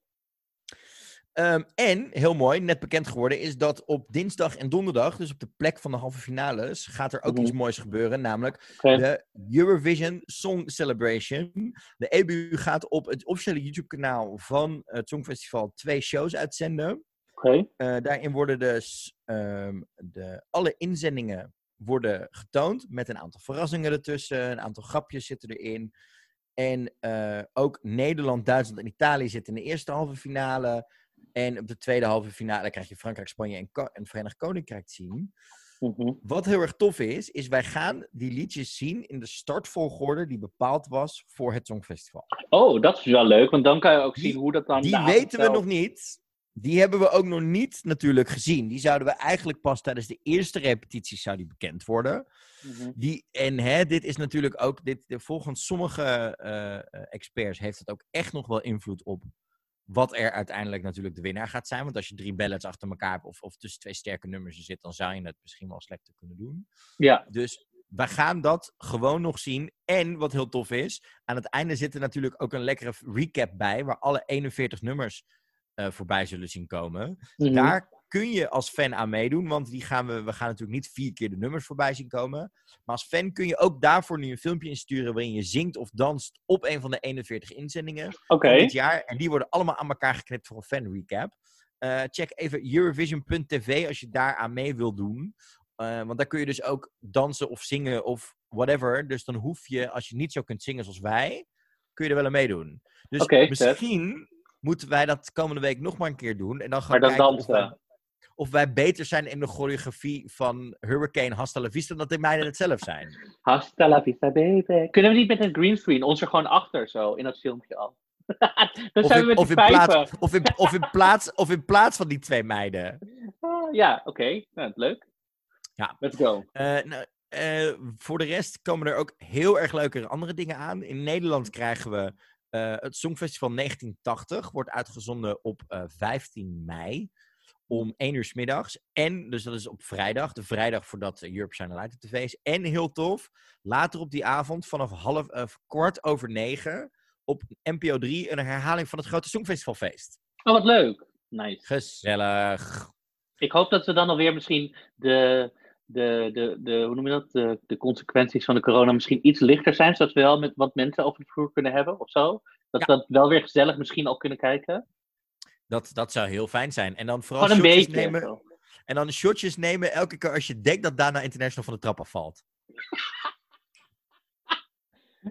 Ehm, en, heel mooi, net bekend geworden, is dat op dinsdag en donderdag, dus op de plek van de halve finales, gaat er ook Mhm. iets moois gebeuren. Namelijk de Eurovision Song Celebration. De EBU gaat op het officiële YouTube-kanaal van het Songfestival twee shows uitzenden. Eh, daarin worden dus de, alle inzendingen worden getoond met een aantal verrassingen ertussen. Een aantal grapjes zitten erin. En eh, ook Nederland, Duitsland en Italië zitten in de eerste halve finale. En op de tweede halve finale krijg je Frankrijk, Spanje en, Ko- en Verenigd Koninkrijk te zien. Mhm. Wat heel erg tof is, is wij gaan die liedjes zien in de startvolgorde die bepaald was voor het Songfestival. Oh, dat is wel leuk, want dan kan je ook Die- zien hoe dat dan. Die weten we nog niet. Die hebben we ook nog niet natuurlijk gezien. Die zouden we eigenlijk pas tijdens de eerste repetities zou die bekend worden. Mhm. Die, en hè, dit is natuurlijk ook, dit, de- volgens sommige eh, eh, experts heeft het ook echt nog wel invloed op wat er uiteindelijk natuurlijk de winnaar gaat zijn. Want als je drie ballads achter elkaar hebt of, of tussen twee sterke nummers zit, dan zou je het misschien wel slechter kunnen doen. Ja, Dus wij gaan dat gewoon nog zien. En wat heel tof is, aan het einde zit er natuurlijk ook een lekkere recap bij, waar alle 41 nummers eh, voorbij zullen zien komen. Mhm. Daar kun je als fan aan meedoen, want die gaan we, we gaan natuurlijk niet vier keer de nummers voorbij zien komen. Maar als fan kun je ook daarvoor nu een filmpje insturen waarin je zingt of danst op een van de 41 inzendingen dit jaar. En die worden allemaal aan elkaar geknipt voor een fan recap. Eh, check even Eurovision.tv als je daar aan mee wil doen. Eh, want daar kun je dus ook dansen of zingen of whatever. Dus dan hoef je, als je niet zo kunt zingen zoals wij, kun je er wel aan meedoen. Dus misschien moeten wij dat komende week nog maar een keer doen. En dan gaan Maar dan kijken dansen. Of wij beter zijn in de choreografie van Hurricane Hasta la Vista dan dat de meiden het zelf zijn. Hasta la vista, baby. Kunnen we niet met een greenscreen ons er gewoon achter zo in dat filmpje al? dan Of zijn in, we met of, die in pijpen. plaats, of, in, of, in plaats, of in plaats van die twee meiden. Ah, ja, oké. Nou, leuk. Ja. Let's go. Eh, nou, eh, voor de rest komen er ook heel erg leuke andere dingen aan. In Nederland krijgen we eh, het Songfestival 1980. Wordt uitgezonden op eh, 15 mei om 1 uur 's middags. En, dus dat is op vrijdag, de vrijdag voordat Europe China Light op tv is. En heel tof, later op die avond vanaf half, eh, kwart over negen op NPO 3 een herhaling van het grote Songfestivalfeest. Oh, wat leuk. Nice. Gezellig. Ik hoop dat we dan alweer misschien de, de, de, de, hoe noem je dat? De, de consequenties van de corona misschien iets lichter zijn, zodat we wel met wat mensen over de vloer kunnen hebben of zo. Dat Ja. we dat wel weer gezellig misschien al kunnen kijken. Dat, dat zou heel fijn zijn. En dan vooral Gewoon een shotjes beetje. nemen. En dan shotjes nemen elke keer als je denkt dat Dana International van de trap afvalt.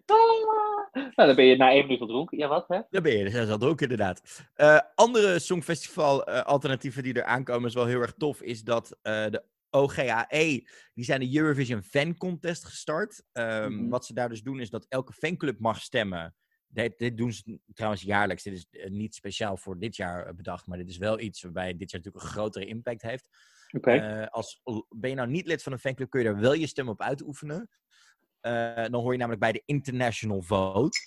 Ah, nou, dan ben je na één minuut al dronken. Ja, wat hè? Dan ben je dus al dronken, inderdaad. Eh, andere Songfestival-alternatieven die er aankomen, is wel heel erg tof, is dat eh, de OGAE, die zijn de Eurovision Fan Contest gestart. Mhm. Wat ze daar dus doen, is dat elke fanclub mag stemmen. Dit, dit doen ze trouwens jaarlijks. Dit is eh, niet speciaal voor dit jaar eh, bedacht, maar dit is wel iets waarbij dit jaar natuurlijk een grotere impact heeft. Oké. Eh, als, ben je nou niet lid van een fanclub, kun je daar wel je stem op uitoefenen. Eh, dan hoor je namelijk bij de International Vote.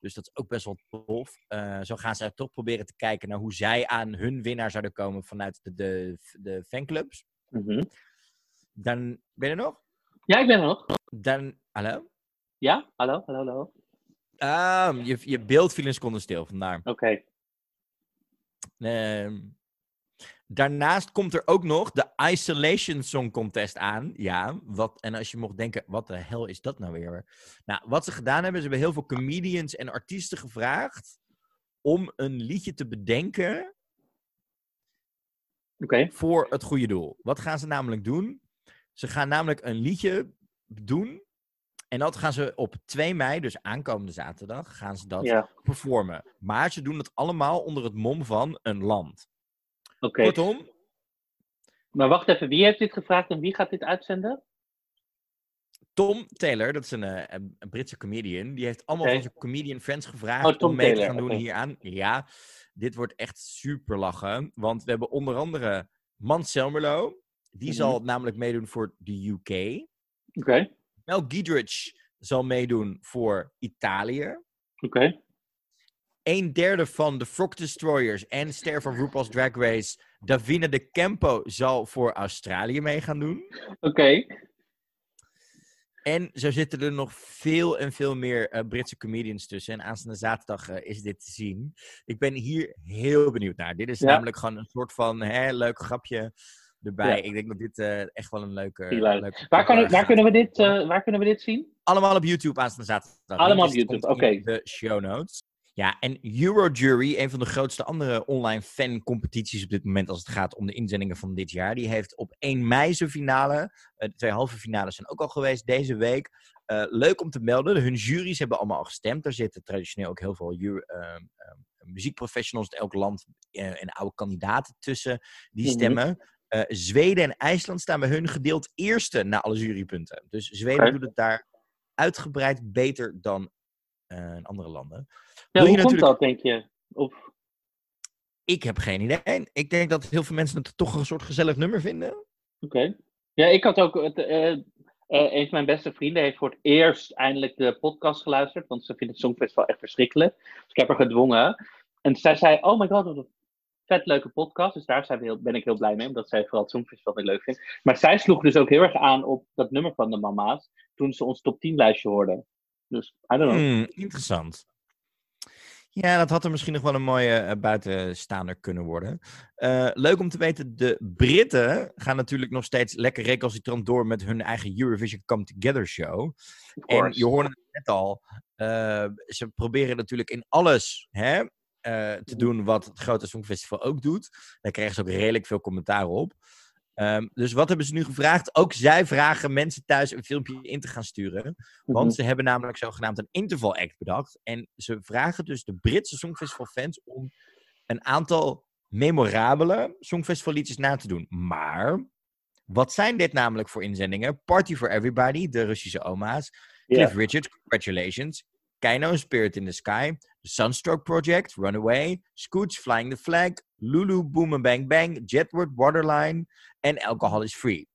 Dus dat is ook best wel tof. Eh, zo gaan ze toch proberen te kijken naar hoe zij aan hun winnaar zouden komen vanuit de, de, de fanclubs. Mhm. Dan ben je er nog? Ja, ik ben er nog. Dan, hallo? Ja? Hallo, hallo, hallo. Ah, je, je beeld viel een seconde stil, vandaar. Oké. Ehm, daarnaast komt er ook nog de Isolation Song Contest aan. Ja, wat, en als je mocht denken, wat de hel is dat nou weer? Nou, wat ze gedaan hebben, ze hebben heel veel comedians en artiesten gevraagd om een liedje te bedenken Oké. voor het goede doel. Wat gaan ze namelijk doen? Ze gaan namelijk een liedje doen. En dat gaan ze op 2 mei, dus aankomende zaterdag, gaan ze dat Ja. performen. Maar ze doen het allemaal onder het mom van een land. Oké. Kortom, Maar wacht even, wie heeft dit gevraagd en wie gaat dit uitzenden? Tom Taylor, dat is een, eh, een, een Britse comedian, die heeft allemaal van zijn comedian friends gevraagd Oh, om mee te gaan doen hieraan. Ja, dit wordt echt super lachen, want we hebben onder andere Man Selmerlo, die Mhm. zal namelijk meedoen voor de UK. Oké. Mel Giedrich zal meedoen voor Italië. Oké. Een derde van de Frog Destroyers en ster van RuPaul's Drag Race, Davina de Campo, zal voor Australië mee gaan doen. Oké. En zo zitten er nog veel en veel meer eh, Britse comedians tussen. En aanstaande zaterdag eh, is dit te zien. Ik ben hier heel benieuwd naar. Dit is Ja. namelijk gewoon een soort van hè, leuk grapje erbij. Ja. Ik denk dat dit eh, echt wel een leuke... Leuke Waar, kan, waar, kunnen we dit, eh, waar kunnen we dit zien? Allemaal op YouTube aanstaande zaterdag. Allemaal op YouTube, oké. De show notes. Ja, en Eurojury, een van de grootste andere online fan-competities op dit moment als het gaat om de inzendingen van dit jaar, die heeft op 1 mei zijn finale. Eh, de twee halve finales zijn ook al geweest deze week. Eh, leuk om te melden, hun juries hebben allemaal al gestemd. Daar zitten traditioneel ook heel veel muziekprofessionals uit elk land eh, en oude kandidaten tussen die Mhm. stemmen. Eh, Zweden en IJsland staan bij hun gedeeld eerste na alle jurypunten. Dus Zweden doet het daar uitgebreid beter dan eh, andere landen. Ja, hoe komt natuurlijk- dat, denk je? Of, Ik heb geen idee. Ik denk dat heel veel mensen het toch een soort gezellig nummer vinden. Oké. Ja, ik had ook. Het, eh, een van mijn beste vrienden heeft voor het eerst eindelijk de podcast geluisterd. Want ze vindt het Songfestival echt verschrikkelijk. Dus ik heb haar gedwongen. En zij zei: Oh my god, wat een vet leuke podcast. Dus daar zijn we heel, ben ik heel blij mee, omdat zij vooral het Songfestival heel leuk vindt. Maar zij sloeg dus ook heel erg aan op dat nummer van de mama's. Toen ze ons top 10 lijstje hoorden. Dus, I don't know. Hmm, interessant. Ja, dat had er misschien nog wel een mooie eh, buitenstaander kunnen worden. Eh, leuk om te weten, de Britten gaan natuurlijk nog steeds lekker recalcitrant door met hun eigen Eurovision Come Together show. En je hoorde het net al, eh, ze proberen natuurlijk in alles hè, eh, te doen wat het grote Songfestival ook doet. Daar krijgen ze ook redelijk veel commentaar op. Ehm, dus wat hebben ze nu gevraagd? Ook zij vragen mensen thuis een filmpje in te gaan sturen. Want Mhm. ze hebben namelijk zogenaamd een interval act bedacht. En ze vragen dus de Britse Songfestival fans om een aantal memorabele Songfestival liedjes na te doen. Maar, wat zijn dit namelijk voor inzendingen? Party for Everybody, de Russische oma's. Cliff Richard, Congratulations. Keino, Spirit in the Sky. The Sunstroke Project, Runaway. Scooch, Flying the Flag. Lulu, Boom and Bang Bang. Jetward, Waterline. En Alcohol is Free.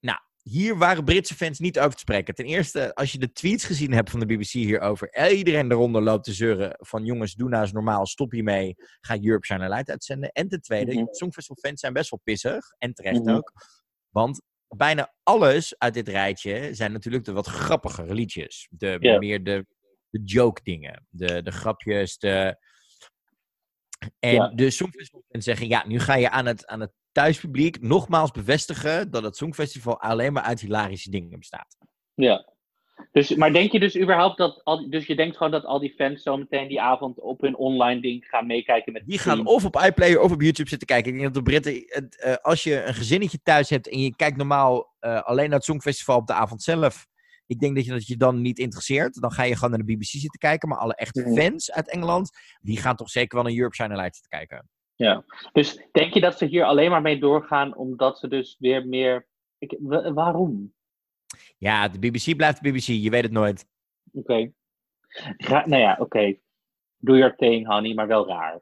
Nou, hier waren Britse fans niet over te spreken. Ten eerste, als je de tweets gezien hebt van de BBC hierover. Iedereen eronder loopt te zeuren van jongens, doe nou eens normaal. Stop hiermee. Ga Europe a Light uitzenden. En ten tweede, Mhm. Songfestival fans zijn best wel pissig. En terecht Mhm. ook. Want bijna alles uit dit rijtje zijn natuurlijk de wat grappigere liedjes. De meer de, de joke dingen. De, de grapjes, de... En Ja. de Songfestival-fans zeggen, ja, nu ga je aan het, aan het thuispubliek nogmaals bevestigen dat het Songfestival alleen maar uit hilarische dingen bestaat. Ja. Dus, maar denk je dus überhaupt dat. Al, die- dus je denkt gewoon dat al die fans zo meteen die avond op hun online ding gaan meekijken met Die gaan of op iPlayer of op YouTube zitten kijken. Ik denk dat de Britten, het, eh, als je een gezinnetje thuis hebt en je kijkt normaal eh, alleen naar het Songfestival op de avond zelf. Ik denk dat je dat je dan niet interesseert. Dan ga je gewoon naar de BBC zitten kijken. Maar alle echte fans uit Engeland, die gaan toch zeker wel naar Europe Shine Light zitten kijken. Dus denk je dat ze hier alleen maar mee doorgaan omdat ze dus weer meer. Ik, wa- waarom? Ja, de BBC blijft de BBC. Je weet het nooit. Oké. Nou ja, oké. Do your thing, honey, maar wel raar.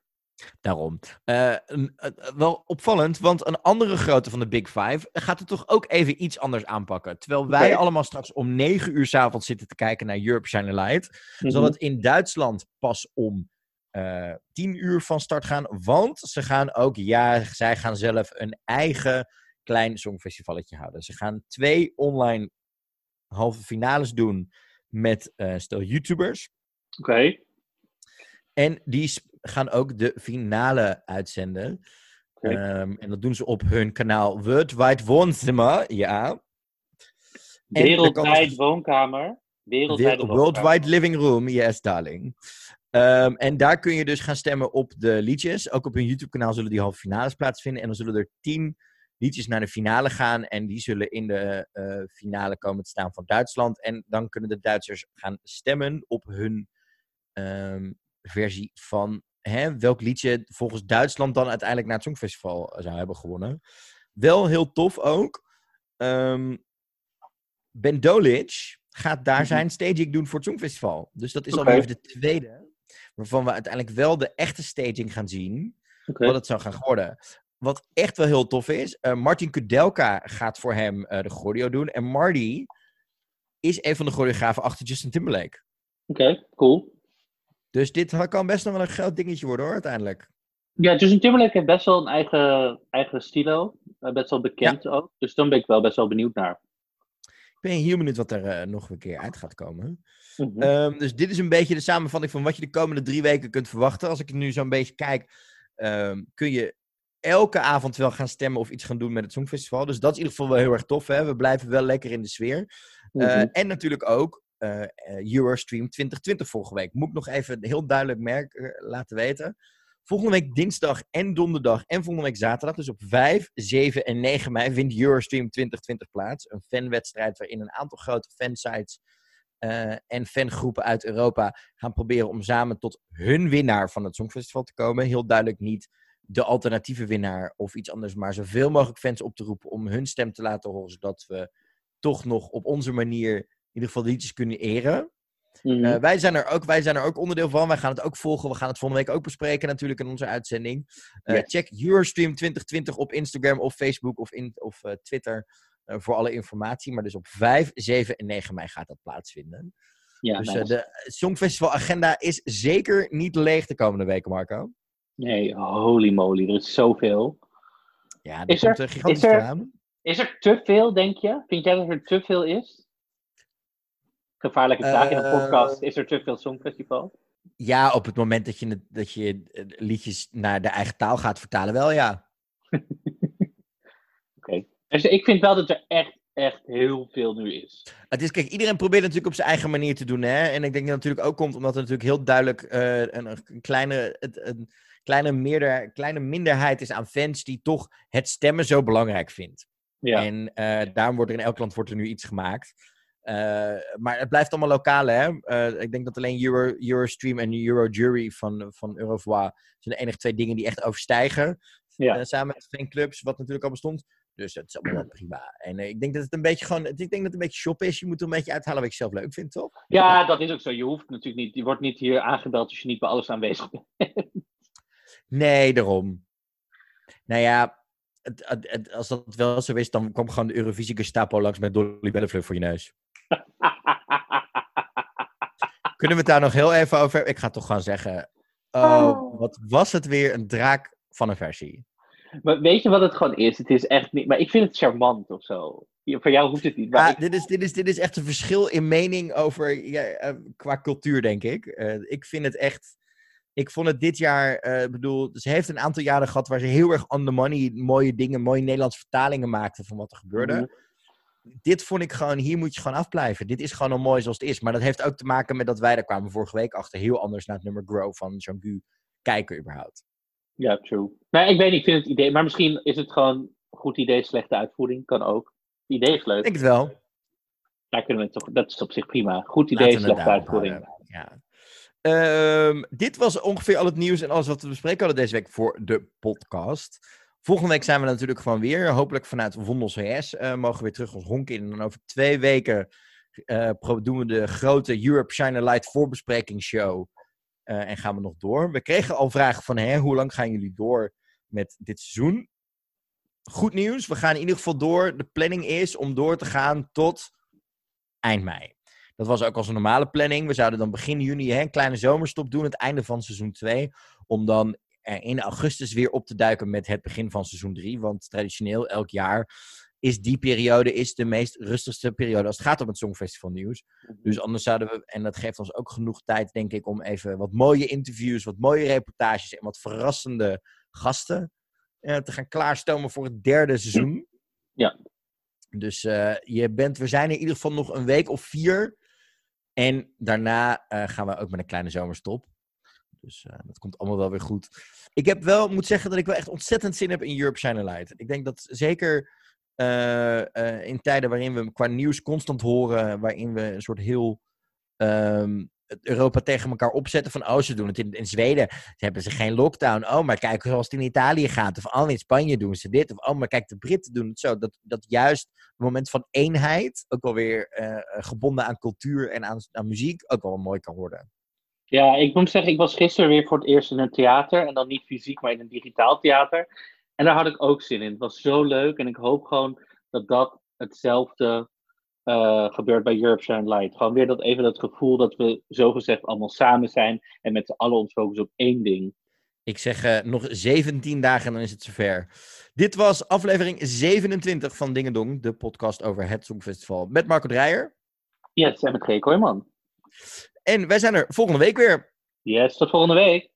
Daarom. Eh, eh, wel opvallend, want een andere grote van de Big Five gaat het toch ook even iets anders aanpakken. Terwijl wij allemaal straks om negen uur 's avonds zitten te kijken naar Europe Shine Light. zal Mhm. het in Duitsland pas om eh 10 uur van start gaan. Want ze gaan ook, ja, zij gaan zelf een eigen klein songfestivalletje houden. Ze gaan twee online halve finales doen met eh stel YouTubers. Oké. En die gaan ook de finale uitzenden. Oké. Ehm, en dat doen ze op hun kanaal Worldwide Woonzimmer. Ja. Er Wereldwijd woonkamer. Wereldwijde Wereld- woonkamer. Worldwide Living Room, yes darling. Ehm, en daar kun je dus gaan stemmen op de liedjes. Ook op hun YouTube-kanaal zullen die halve finales plaatsvinden. En dan zullen er tien liedjes naar de finale gaan. En die zullen in de eh, finale komen te staan van Duitsland. En dan kunnen de Duitsers gaan stemmen op hun ehm, versie van hè, welk liedje volgens Duitsland dan uiteindelijk naar het Songfestival zou hebben gewonnen. Wel heel tof ook. Ehm, ben Dolic gaat daar Mhm. zijn staging doen voor het Songfestival. Dus dat is Oké. alweer de tweede. Waarvan we uiteindelijk wel de echte staging gaan zien. Wat het zou gaan worden. Wat echt wel heel tof is. eh, Martin Kudelka gaat voor hem eh, de choreo doen. En Marty is een van de choreografen achter Justin Timberlake. Oké, cool. Dus dit kan best nog wel een groot dingetje worden hoor, uiteindelijk. Ja, Justin Timberlake heeft best wel een eigen, eigen stilo. Eh, best wel bekend ook. Dus dan ben ik wel best wel benieuwd naar. Ik ben heel benieuwd wat er nog een keer uit gaat komen. Mhm. Ehm, dus dit is een beetje de samenvatting van wat je de komende drie weken kunt verwachten. Als ik nu zo'n beetje kijk, ehm, kun je elke avond wel gaan stemmen of iets gaan doen met het Songfestival. Dus dat is in ieder geval wel heel erg tof. Hè? We blijven wel lekker in de sfeer. Eh, Mhm. En natuurlijk ook Eurostream 2020 vorige week. Moet ik nog even heel duidelijk merken, eh, laten weten. Volgende week dinsdag en donderdag en volgende week zaterdag, dus op 5, 7 en 9 mei, vindt Eurostream 2020 plaats. Een fanwedstrijd waarin een aantal grote fansites eh, en fangroepen uit Europa gaan proberen om samen tot hun winnaar van het Songfestival te komen. Heel duidelijk niet de alternatieve winnaar of iets anders, maar zoveel mogelijk fans op te roepen om hun stem te laten horen, zodat we toch nog op onze manier in ieder geval de liedjes kunnen eren. Mhm. Eh, wij, zijn er ook, wij zijn er ook onderdeel van. Wij gaan het ook volgen. We gaan het volgende week ook bespreken natuurlijk in onze uitzending. Eh, Yes. Check Eurostream 2020 op Instagram of Facebook of, in, of eh, Twitter voor alle informatie. Maar dus op 5, 7 en 9 mei gaat dat plaatsvinden. ja, dus nice. eh, de Songfestival agenda is zeker niet leeg de komende weken, Marco. Nee, holy moly, er is zoveel. Ja, er Is komt er- is er-. Is er te veel, denk je? Vind jij dat er te veel is? Gevaarlijke vraag in een Eh, podcast. Is er te veel songfestival? Ja, op het moment dat je, dat je eh, liedjes naar de eigen taal gaat vertalen, wel ja. Oké. Dus ik vind wel dat er echt, echt heel veel nu is. Het is, kijk, iedereen probeert natuurlijk op zijn eigen manier te doen. Hè? En ik denk dat het natuurlijk ook komt omdat er natuurlijk heel duidelijk eh, een, een, kleine, een kleine, meerder, kleine minderheid is aan fans die toch het stemmen zo belangrijk vindt. Ja. En eh, daarom wordt er in elk land wordt er nu iets gemaakt. Eh, maar het blijft allemaal lokaal, hè? Eh, ik denk dat alleen Euro, Eurostream en Eurojury van, van Eurovoix zijn de enige twee dingen die echt overstijgen. Ja. Samen met fanclubs, wat natuurlijk al bestond. Dus het is allemaal prima. En ik denk dat het een beetje gewoon, ik denk dat het een beetje shoppen is. Je moet er een beetje uithalen wat je zelf leuk vindt, toch? ja, dat is ook zo. Je hoeft natuurlijk niet, je wordt niet hier aangebeld als je niet bij alles aanwezig bent. Nee, daarom. Nou ja, het, het- het- als dat wel zo is, dan kwam gewoon de Eurovisie Gestapo langs met Dolly Bellefleur voor je neus. Kunnen we het daar nog heel even over? Ik ga toch gewoon zeggen. Oh, wat was het weer een draak van een versie. maar weet je wat het gewoon is? Het is echt niet. Maar ik vind het charmant of zo. Voor jou hoeft het niet. Maar Ja, ik- dit, is, dit, is, dit is echt een verschil in mening over ja, eh, qua cultuur, denk ik. Eh, ik vind het echt. Ik vond het dit jaar, eh, ik bedoel, ze heeft een aantal jaren gehad waar ze heel erg on the money mooie dingen, mooie Nederlandse vertalingen maakte van wat er gebeurde. Mhm. Dit vond ik gewoon, hier moet je gewoon afblijven. Dit is gewoon al mooi zoals het is. Maar dat heeft ook te maken met dat wij, daar kwamen vorige week achter, heel anders naar het nummer Grow van Jean-Gu kijken überhaupt. Ja, true. Nee, ik weet niet, ik vind het idee. Maar misschien is het gewoon goed idee, slechte uitvoering. Kan ook. Het idee is leuk. Ik denk het wel. Daar kunnen we het toch, dat is op zich prima. Goed idee, slechte uitvoering. houden. Ja. Ehm, dit was ongeveer al het nieuws en alles wat we bespreken hadden deze week voor de podcast. Volgende week zijn we natuurlijk gewoon weer. Hopelijk vanuit Wondels CS eh, mogen we weer terug ons honk in. En dan over twee weken eh, doen we de grote Europe Shine Light voorbesprekingsshow. Eh, en gaan we nog door. We kregen al vragen van, hoe lang gaan jullie door met dit seizoen? Goed nieuws, we gaan in ieder geval door. De planning is om door te gaan tot eind mei. Dat was ook als een normale planning. We zouden dan begin juni hè, een kleine zomerstop doen, het einde van seizoen 2. Om dan in augustus weer op te duiken met het begin van seizoen 3. Want traditioneel elk jaar is die periode is de meest rustigste periode als het gaat om het Songfestival nieuws. Dus anders zouden we, en dat geeft ons ook genoeg tijd, denk ik, om even wat mooie interviews, wat mooie reportages en wat verrassende gasten eh, te gaan klaarstomen voor het derde seizoen. Ja. Dus eh, je bent, we zijn in ieder geval nog een week of vier. En daarna eh, gaan we ook met een kleine zomerstop. Dus eh, dat komt allemaal wel weer goed. Ik heb wel, moet zeggen dat ik wel echt ontzettend zin heb in Europe Shine Light. Ik denk dat zeker eh, in tijden waarin we qua nieuws constant horen, waarin we een soort heel ehm, Europa tegen elkaar opzetten van, oh, ze doen het in, Zweden, ze hebben ze geen lockdown. Oh, maar kijk zoals het in Italië gaat. Of oh, in Spanje doen ze dit. Of oh, maar kijk, de Britten doen het zo. Dat, dat juist het moment van eenheid, ook wel weer eh, gebonden aan cultuur en aan, aan muziek, ook wel mooi kan worden. Ja, ik moet zeggen, ik was gisteren weer voor het eerst in een theater. En dan niet fysiek, maar in een digitaal theater. En daar had ik ook zin in. Het was zo leuk. En ik hoop gewoon dat dat hetzelfde eh, gebeurt bij Europe Shine Light. Gewoon weer dat, even dat gevoel dat we zogezegd allemaal samen zijn. En met z'n allen ons focussen op één ding. Ik zeg eh, nog 17 dagen en dan is het zover. Dit was aflevering 27 van Dingedong, de podcast over het Songfestival met Marco Dreyer. Yes, en met G. Kooijman. En wij zijn er volgende week weer. Yes, tot volgende week.